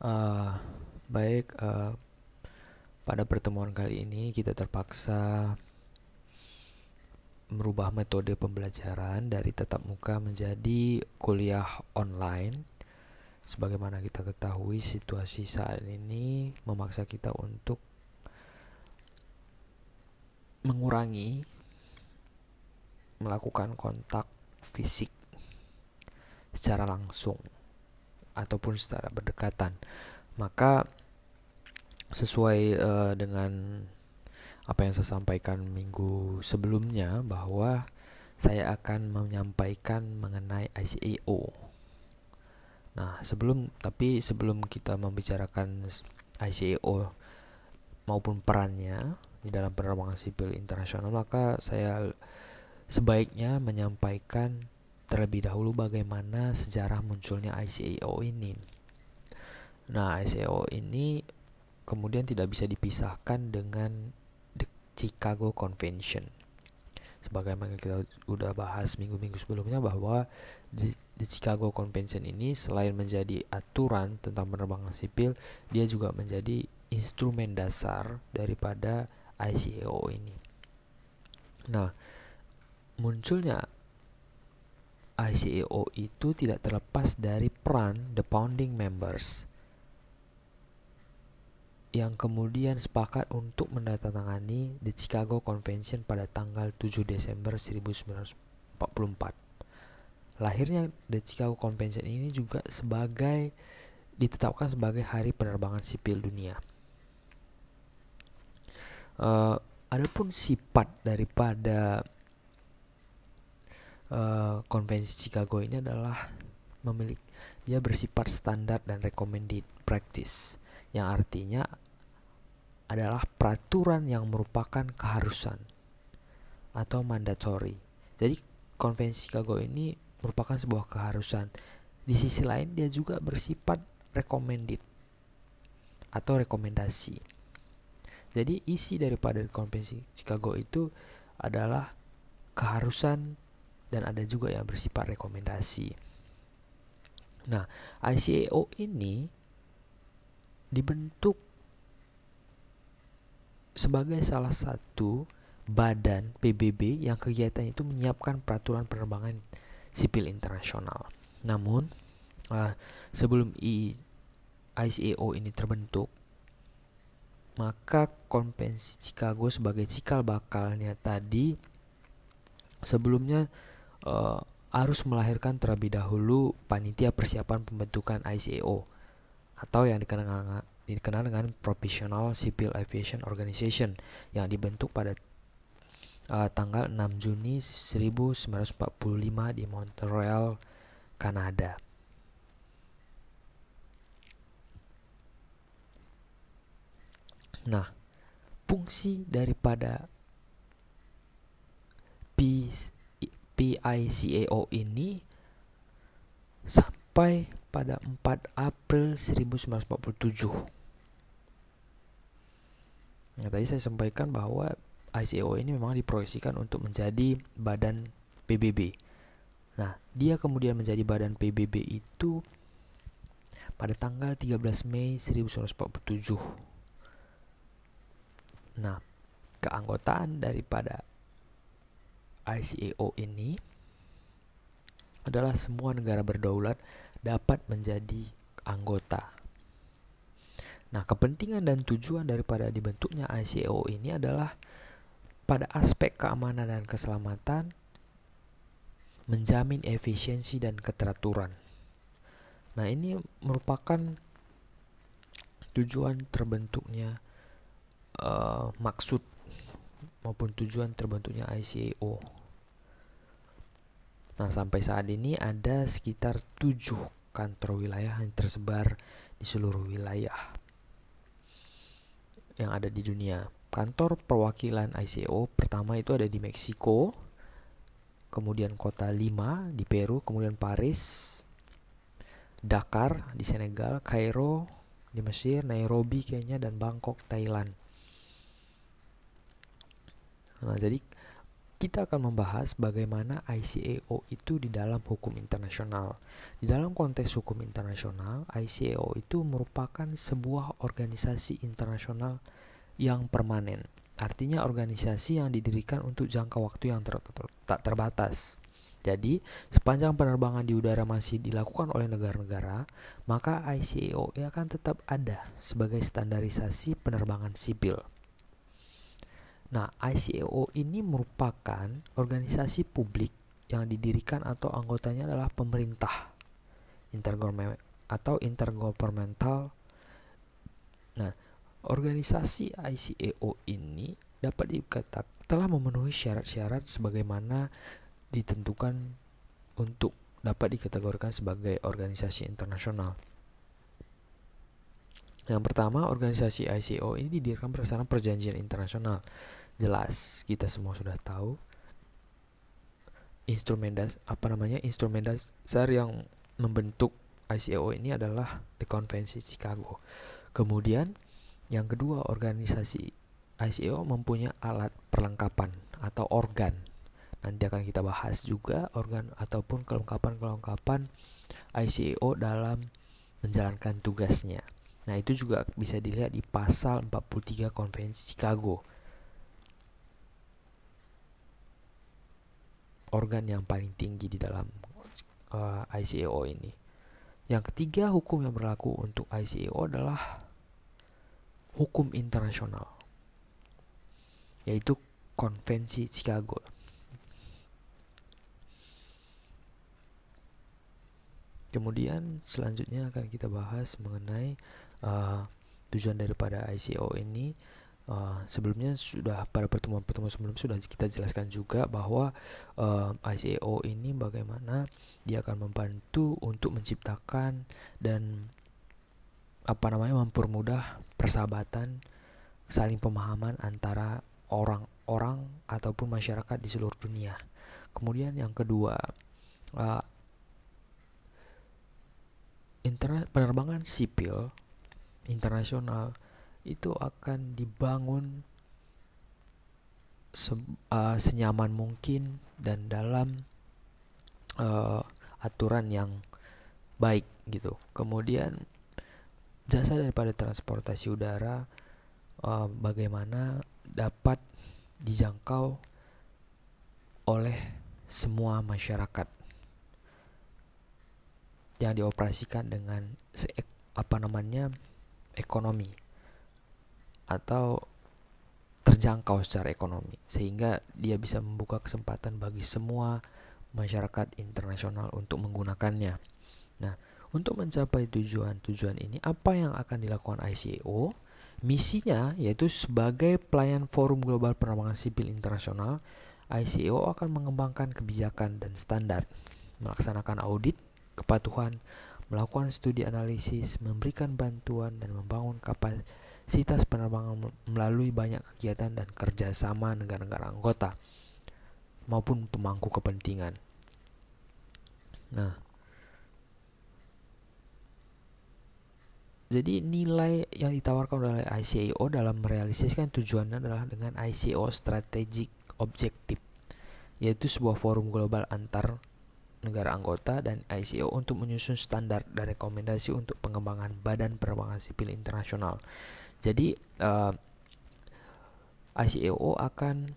Uh, baik, uh, pada pertemuan kali ini kita terpaksa merubah metode pembelajaran dari tatap muka menjadi kuliah online. Sebagaimana kita ketahui, situasi saat ini memaksa kita untuk mengurangi melakukan kontak fisik secara langsung ataupun secara berdekatan. Maka sesuai uh, dengan apa yang saya sampaikan minggu sebelumnya bahwa saya akan menyampaikan mengenai ICAO. Nah, sebelum tapi sebelum kita membicarakan ICAO maupun perannya di dalam penerbangan sipil internasional, maka saya sebaiknya menyampaikan terlebih dahulu bagaimana sejarah munculnya ICAO ini. Nah, ICAO ini kemudian tidak bisa dipisahkan dengan The Chicago Convention. Sebagaimana kita sudah bahas minggu-minggu sebelumnya bahwa di, The Chicago Convention ini selain menjadi aturan tentang penerbangan sipil, dia juga menjadi instrumen dasar daripada ICAO ini. Nah, munculnya ICAO itu tidak terlepas dari peran the founding members yang kemudian sepakat untuk menandatangani The Chicago Convention pada tanggal 7 Desember 1944. Lahirnya The Chicago Convention ini juga sebagai ditetapkan sebagai Hari Penerbangan Sipil Dunia. Uh, adapun sifat daripada uh, konvensi Chicago ini adalah memiliki dia bersifat standar dan recommended practice yang artinya adalah peraturan yang merupakan keharusan atau mandatory. Jadi konvensi Chicago ini merupakan sebuah keharusan. Di sisi lain dia juga bersifat recommended atau rekomendasi. Jadi isi daripada konvensi Chicago itu adalah keharusan dan ada juga yang bersifat rekomendasi. Nah, ICAO ini dibentuk sebagai salah satu badan PBB yang kegiatan itu menyiapkan peraturan penerbangan sipil internasional. Namun uh, sebelum I, ICAO ini terbentuk, maka konvensi Chicago sebagai cikal bakalnya tadi sebelumnya uh, harus melahirkan terlebih dahulu panitia persiapan pembentukan ICAO atau yang dikenal, dikenal dengan Professional Civil Aviation Organization yang dibentuk pada uh, tanggal 6 Juni 1945 di Montreal, Kanada. Nah, fungsi daripada PICAO ini sampai pada 4 April 1947. Nah, tadi saya sampaikan bahwa ICAO ini memang diproyeksikan untuk menjadi badan PBB. Nah, dia kemudian menjadi badan PBB itu pada tanggal 13 Mei 1947. Nah, keanggotaan daripada ICAO ini adalah semua negara berdaulat dapat menjadi anggota. Nah, kepentingan dan tujuan daripada dibentuknya ICAO ini adalah pada aspek keamanan dan keselamatan menjamin efisiensi dan keteraturan. Nah, ini merupakan tujuan terbentuknya uh, maksud maupun tujuan terbentuknya ICAO Nah, sampai saat ini ada sekitar tujuh kantor wilayah yang tersebar di seluruh wilayah yang ada di dunia. Kantor perwakilan ICO pertama itu ada di Meksiko, kemudian kota Lima di Peru, kemudian Paris, Dakar di Senegal, Kairo di Mesir, Nairobi Kenya dan Bangkok Thailand. Nah, jadi kita akan membahas bagaimana ICAO itu di dalam hukum internasional. Di dalam konteks hukum internasional, ICAO itu merupakan sebuah organisasi internasional yang permanen. Artinya organisasi yang didirikan untuk jangka waktu yang ter ter tak terbatas. Jadi, sepanjang penerbangan di udara masih dilakukan oleh negara-negara, maka ICAO akan tetap ada sebagai standarisasi penerbangan sipil. Nah, ICAO ini merupakan organisasi publik yang didirikan atau anggotanya adalah pemerintah atau intergovernmental. Nah, organisasi ICAO ini dapat dikatakan telah memenuhi syarat-syarat sebagaimana ditentukan untuk dapat dikategorikan sebagai organisasi internasional. Yang pertama, organisasi ICAO ini didirikan berdasarkan perjanjian internasional jelas kita semua sudah tahu instrumen das apa namanya instrumen dasar yang membentuk ICAO ini adalah di Konvensi Chicago. Kemudian yang kedua organisasi ICAO mempunyai alat perlengkapan atau organ. Nanti akan kita bahas juga organ ataupun kelengkapan-kelengkapan ICAO dalam menjalankan tugasnya. Nah, itu juga bisa dilihat di pasal 43 Konvensi Chicago organ yang paling tinggi di dalam uh, ICAO ini. Yang ketiga, hukum yang berlaku untuk ICAO adalah hukum internasional, yaitu Konvensi Chicago. Kemudian selanjutnya akan kita bahas mengenai uh, tujuan daripada ICAO ini Uh, sebelumnya sudah pada pertemuan-pertemuan sebelum sudah kita jelaskan juga bahwa uh, eh, ICAO ini bagaimana dia akan membantu untuk menciptakan dan apa namanya mempermudah persahabatan saling pemahaman antara orang-orang ataupun masyarakat di seluruh dunia. Kemudian yang kedua uh, internet penerbangan sipil internasional itu akan dibangun se uh, senyaman mungkin dan dalam uh, aturan yang baik gitu. Kemudian jasa daripada transportasi udara uh, bagaimana dapat dijangkau oleh semua masyarakat yang dioperasikan dengan apa namanya ekonomi atau terjangkau secara ekonomi sehingga dia bisa membuka kesempatan bagi semua masyarakat internasional untuk menggunakannya. Nah, untuk mencapai tujuan-tujuan ini apa yang akan dilakukan ICAO? Misinya yaitu sebagai pelayan forum global penerbangan sipil internasional, ICAO akan mengembangkan kebijakan dan standar, melaksanakan audit kepatuhan, melakukan studi analisis, memberikan bantuan dan membangun kapasitas Sitas penerbangan melalui banyak kegiatan dan kerjasama negara-negara anggota maupun pemangku kepentingan. Nah, jadi nilai yang ditawarkan oleh ICAO dalam merealisasikan tujuannya adalah dengan ICAO Strategic Objective, yaitu sebuah forum global antar negara anggota dan ICAO untuk menyusun standar dan rekomendasi untuk pengembangan badan penerbangan sipil internasional jadi uh, eh, ICAO akan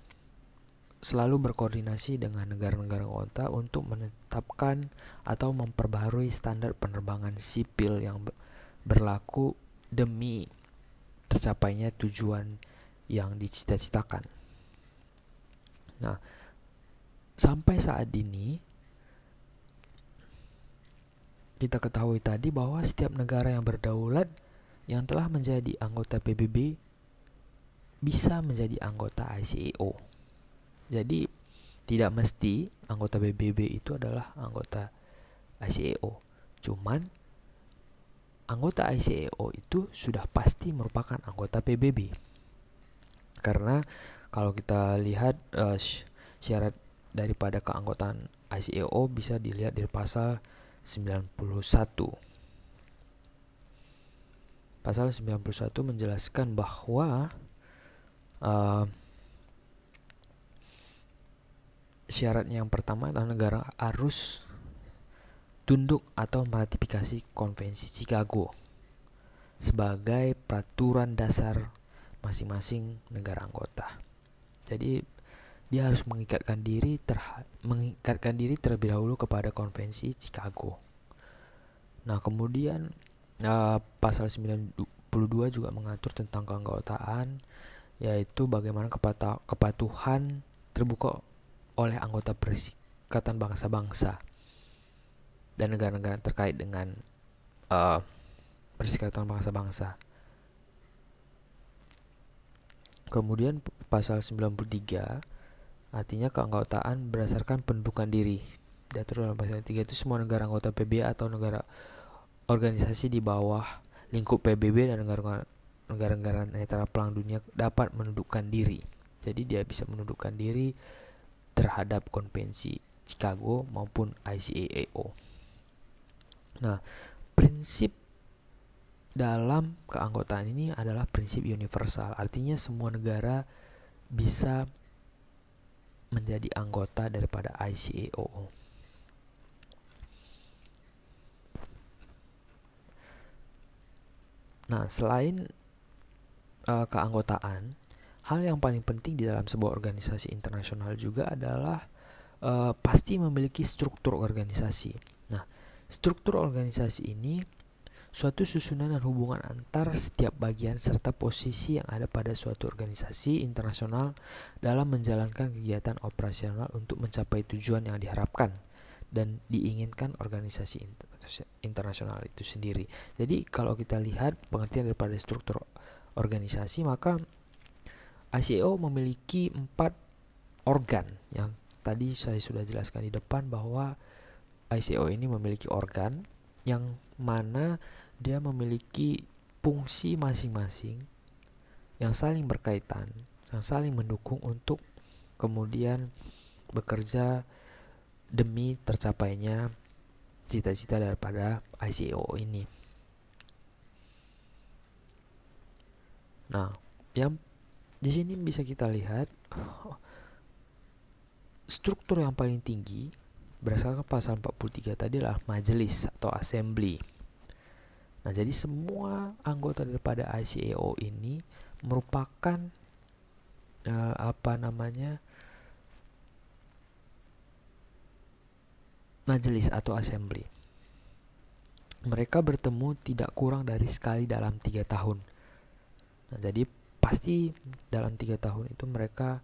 selalu berkoordinasi dengan negara-negara anggota untuk menetapkan atau memperbaharui standar penerbangan sipil yang berlaku demi tercapainya tujuan yang dicita-citakan. Nah, sampai saat ini kita ketahui tadi bahwa setiap negara yang berdaulat yang telah menjadi anggota PBB bisa menjadi anggota ICAO. Jadi tidak mesti anggota PBB itu adalah anggota ICAO. Cuman anggota ICAO itu sudah pasti merupakan anggota PBB. Karena kalau kita lihat uh, syarat daripada keanggotaan ICAO bisa dilihat dari pasal 91 pasal 91 menjelaskan bahwa uh, syaratnya yang pertama adalah negara harus tunduk atau meratifikasi konvensi Chicago sebagai peraturan dasar masing-masing negara anggota. Jadi dia harus mengikatkan diri mengikatkan diri terlebih dahulu kepada konvensi Chicago. Nah, kemudian uh, pasal 92 juga mengatur tentang keanggotaan yaitu bagaimana kepatuhan terbuka oleh anggota Persikatan Bangsa-Bangsa dan negara-negara terkait dengan uh, Perserikatan Bangsa-Bangsa. Kemudian pasal 93 artinya keanggotaan berdasarkan pendudukan diri. Diatur dalam pasal 3 itu semua negara anggota PBB atau negara organisasi di bawah lingkup PBB dan negara-negara netral pelang dunia dapat menundukkan diri. Jadi dia bisa menundukkan diri terhadap konvensi Chicago maupun ICAO. Nah, prinsip dalam keanggotaan ini adalah prinsip universal. Artinya semua negara bisa menjadi anggota daripada ICAO. Nah, selain uh, keanggotaan, hal yang paling penting di dalam sebuah organisasi internasional juga adalah uh, pasti memiliki struktur organisasi. Nah, struktur organisasi ini suatu susunan dan hubungan antar setiap bagian serta posisi yang ada pada suatu organisasi internasional dalam menjalankan kegiatan operasional untuk mencapai tujuan yang diharapkan dan diinginkan organisasi internasional itu sendiri. Jadi kalau kita lihat pengertian daripada struktur organisasi maka ICO memiliki empat organ yang tadi saya sudah jelaskan di depan bahwa ICO ini memiliki organ yang mana dia memiliki fungsi masing-masing yang saling berkaitan, yang saling mendukung untuk kemudian bekerja demi tercapainya cita-cita daripada ICO ini. Nah, yang di sini bisa kita lihat struktur yang paling tinggi berdasarkan pasal 43 tadi adalah majelis atau assembly. Nah, jadi semua anggota daripada ICAO ini merupakan uh, apa namanya majelis atau assembly. Mereka bertemu tidak kurang dari sekali dalam tiga tahun. Nah, jadi pasti dalam tiga tahun itu mereka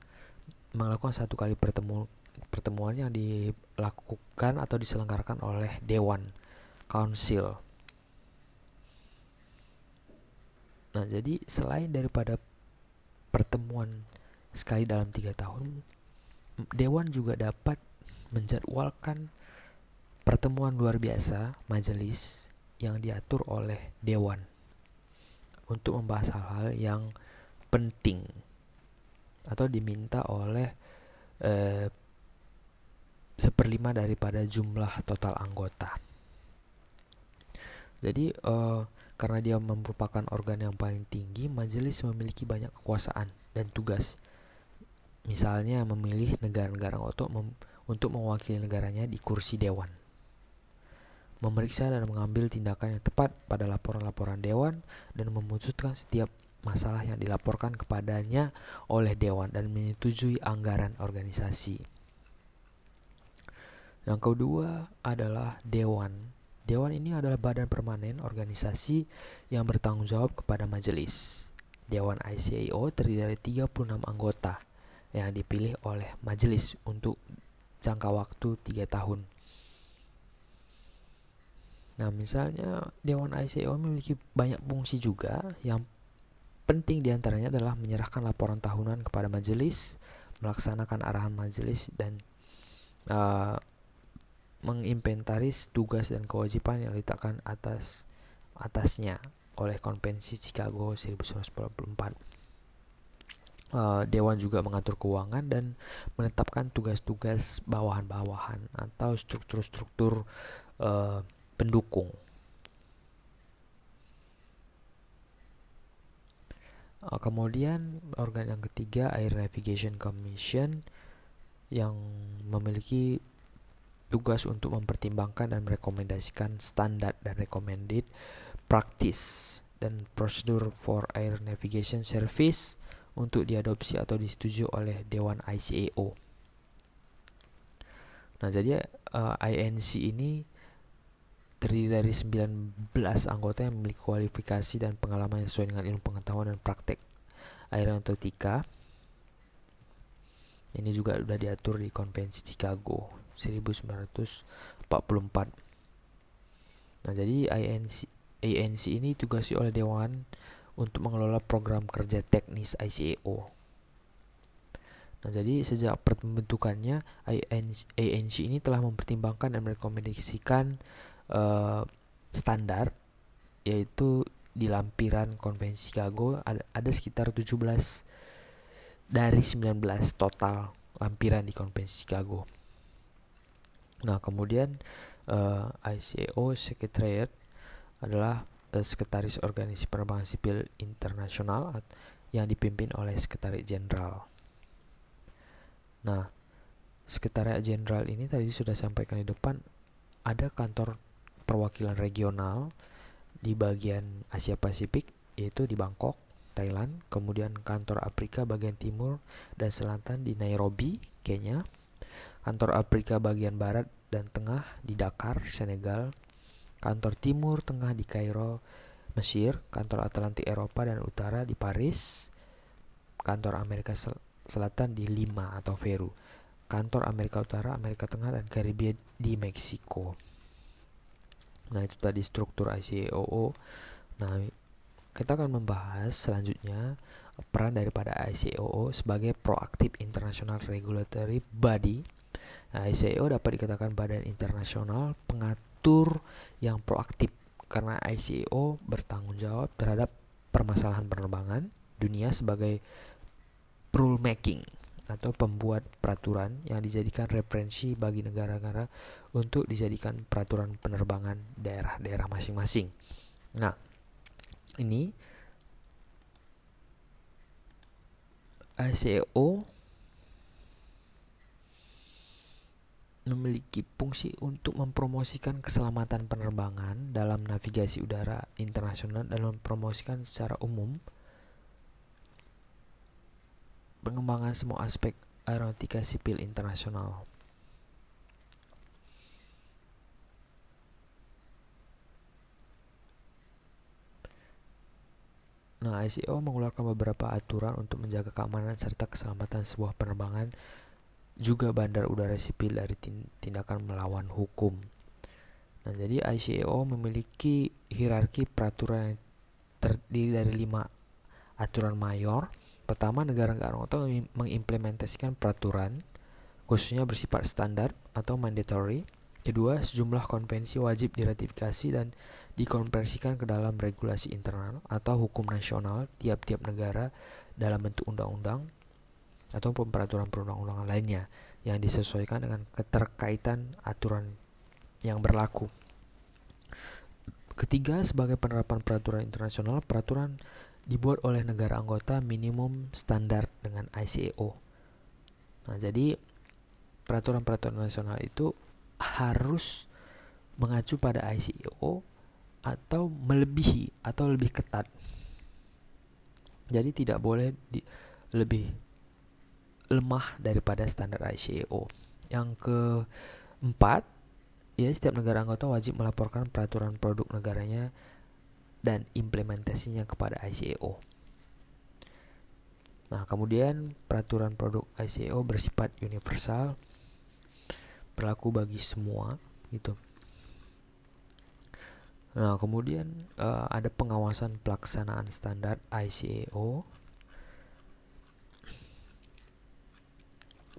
melakukan satu kali pertemu pertemuan yang dilakukan atau diselenggarakan oleh Dewan Council Nah, jadi selain daripada pertemuan sekali dalam tiga tahun, Dewan juga dapat menjadwalkan pertemuan luar biasa majelis yang diatur oleh Dewan untuk membahas hal-hal yang penting atau diminta oleh eh, seperlima daripada jumlah total anggota. Jadi eh, karena dia merupakan organ yang paling tinggi, majelis memiliki banyak kekuasaan dan tugas. Misalnya memilih negara-negara untuk mem untuk mewakili negaranya di kursi dewan. Memeriksa dan mengambil tindakan yang tepat pada laporan-laporan dewan dan memutuskan setiap masalah yang dilaporkan kepadanya oleh dewan dan menyetujui anggaran organisasi. Yang kedua adalah dewan Dewan ini adalah badan permanen organisasi yang bertanggung jawab kepada majelis. Dewan ICAO terdiri dari 36 anggota yang dipilih oleh majelis untuk jangka waktu 3 tahun. Nah, misalnya Dewan ICAO memiliki banyak fungsi juga yang penting di antaranya adalah menyerahkan laporan tahunan kepada majelis, melaksanakan arahan majelis dan uh, menginventaris tugas dan kewajiban yang diletakkan atas atasnya oleh Konvensi Chicago 1944. Uh, Dewan juga mengatur keuangan dan menetapkan tugas-tugas bawahan-bawahan atau struktur-struktur uh, pendukung. Uh, kemudian organ yang ketiga Air Navigation Commission yang memiliki tugas untuk mempertimbangkan dan merekomendasikan standar dan recommended practice dan prosedur for air navigation service untuk diadopsi atau disetujui oleh Dewan ICAO. Nah, jadi uh, eh, INC ini terdiri dari 19 anggota yang memiliki kualifikasi dan pengalaman sesuai dengan ilmu pengetahuan dan praktek aeronautika. Ini juga sudah diatur di Konvensi Chicago 1944. Nah, jadi INC ANC ini tugasi oleh Dewan untuk mengelola program kerja teknis ICAO. Nah, jadi sejak pembentukannya ANC ini telah mempertimbangkan dan merekomendasikan uh, standar yaitu di lampiran konvensi Chicago ada, ada sekitar 17 dari 19 total lampiran di konvensi Chicago. Nah, kemudian uh, ICAO Secretariat adalah uh, Sekretaris Organisasi Penerbangan Sipil Internasional yang dipimpin oleh Sekretaris Jenderal. Nah, Sekretariat Jenderal ini tadi sudah sampaikan di depan ada kantor perwakilan regional di bagian Asia Pasifik yaitu di Bangkok, Thailand, kemudian kantor Afrika bagian timur dan selatan di Nairobi, Kenya, kantor Afrika bagian barat dan tengah di Dakar, Senegal, kantor timur tengah di Kairo, Mesir, kantor Atlantik Eropa dan Utara di Paris, kantor Amerika Selatan di Lima atau Peru, kantor Amerika Utara, Amerika Tengah dan Karibia di Meksiko. Nah, itu tadi struktur ICAO. Nah, kita akan membahas selanjutnya peran daripada ICAO sebagai proaktif international regulatory body. ICAO dapat dikatakan badan internasional pengatur yang proaktif karena ICAO bertanggung jawab terhadap permasalahan penerbangan dunia sebagai rule making atau pembuat peraturan yang dijadikan referensi bagi negara-negara untuk dijadikan peraturan penerbangan daerah-daerah masing-masing. Nah, ini ICAO memiliki fungsi untuk mempromosikan keselamatan penerbangan dalam navigasi udara internasional dan mempromosikan secara umum pengembangan semua aspek aeronautika sipil internasional. Nah, ICAO mengeluarkan beberapa aturan untuk menjaga keamanan serta keselamatan sebuah penerbangan juga bandar udara sipil dari tindakan melawan hukum. Nah, jadi ICAO memiliki hierarki peraturan yang terdiri dari lima aturan mayor. Pertama, negara-negara anggota mengimplementasikan peraturan khususnya bersifat standar atau mandatory. Kedua, sejumlah konvensi wajib diratifikasi dan dikonversikan ke dalam regulasi internal atau hukum nasional tiap-tiap negara dalam bentuk undang-undang ataupun peraturan perundang-undangan lainnya yang disesuaikan dengan keterkaitan aturan yang berlaku. Ketiga, sebagai penerapan peraturan internasional, peraturan dibuat oleh negara anggota minimum standar dengan ICAO. Nah, jadi peraturan-peraturan nasional itu harus mengacu pada ICAO atau melebihi atau lebih ketat. Jadi tidak boleh di, lebih lemah daripada standar ICAO. Yang keempat, ya setiap negara anggota wajib melaporkan peraturan produk negaranya dan implementasinya kepada ICAO. Nah, kemudian peraturan produk ICAO bersifat universal, berlaku bagi semua, gitu. Nah, kemudian uh, ada pengawasan pelaksanaan standar ICAO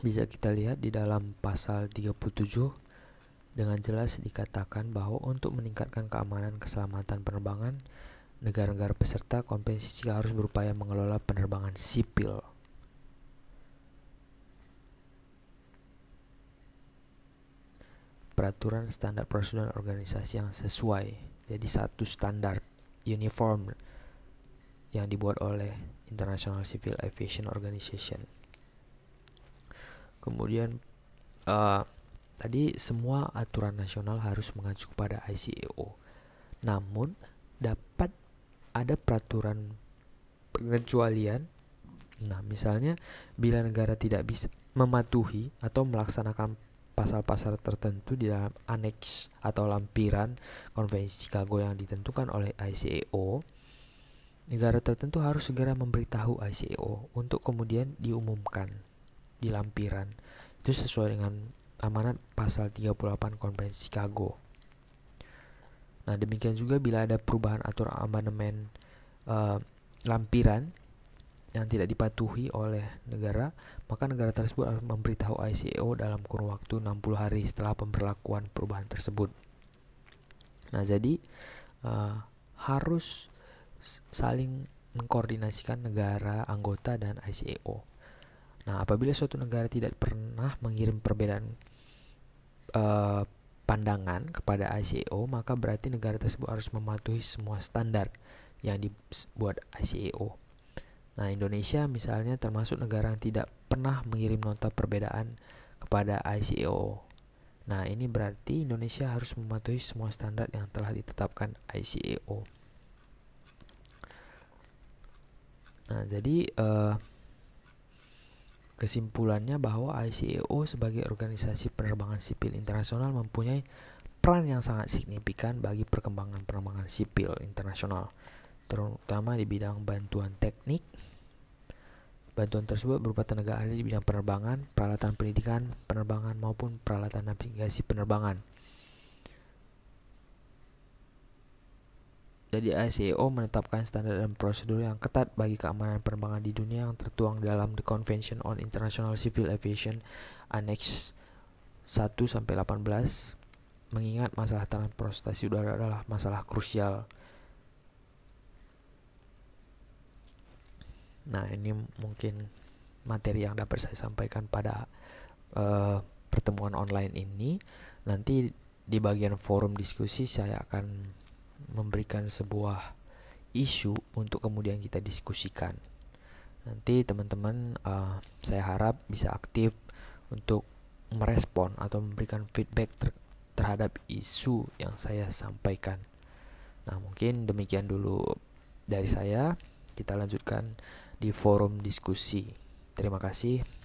bisa kita lihat di dalam pasal 37 dengan jelas dikatakan bahwa untuk meningkatkan keamanan keselamatan penerbangan negara-negara peserta konvensi harus berupaya mengelola penerbangan sipil. Peraturan standar prosedur organisasi yang sesuai jadi satu standar uniform yang dibuat oleh International Civil Aviation Organization Kemudian uh, tadi semua aturan nasional harus mengacu pada ICAO. Namun dapat ada peraturan pengecualian. Nah, misalnya bila negara tidak bisa mematuhi atau melaksanakan pasal-pasal tertentu di dalam aneks atau lampiran konvensi Chicago yang ditentukan oleh ICAO, negara tertentu harus segera memberitahu ICAO untuk kemudian diumumkan di lampiran. Itu sesuai dengan amanat pasal 38 konvensi Chicago. Nah, demikian juga bila ada perubahan aturan amandemen uh, lampiran yang tidak dipatuhi oleh negara, maka negara tersebut harus memberitahu ICAO dalam kurun waktu 60 hari setelah pemberlakuan perubahan tersebut. Nah, jadi uh, harus saling mengkoordinasikan negara anggota dan ICAO. Nah, apabila suatu negara tidak pernah mengirim perbedaan uh, pandangan kepada ICAO, maka berarti negara tersebut harus mematuhi semua standar yang dibuat ICAO. Nah, Indonesia misalnya termasuk negara yang tidak pernah mengirim nota perbedaan kepada ICAO. Nah, ini berarti Indonesia harus mematuhi semua standar yang telah ditetapkan ICAO. Nah, jadi uh, kesimpulannya bahwa ICAO sebagai organisasi penerbangan sipil internasional mempunyai peran yang sangat signifikan bagi perkembangan penerbangan sipil internasional, terutama di bidang bantuan teknik, Bantuan tersebut berupa tenaga ahli di bidang penerbangan, peralatan pendidikan, penerbangan maupun peralatan navigasi penerbangan. Jadi ICAO menetapkan standar dan prosedur yang ketat bagi keamanan penerbangan di dunia yang tertuang dalam The Convention on International Civil Aviation Annex 1 sampai 18 mengingat masalah transportasi udara adalah masalah krusial Nah, ini mungkin materi yang dapat saya sampaikan pada uh, pertemuan online ini. Nanti di bagian forum diskusi saya akan memberikan sebuah isu untuk kemudian kita diskusikan. Nanti teman-teman uh, saya harap bisa aktif untuk merespon atau memberikan feedback ter terhadap isu yang saya sampaikan. Nah, mungkin demikian dulu dari saya. Kita lanjutkan di forum diskusi. Terima kasih.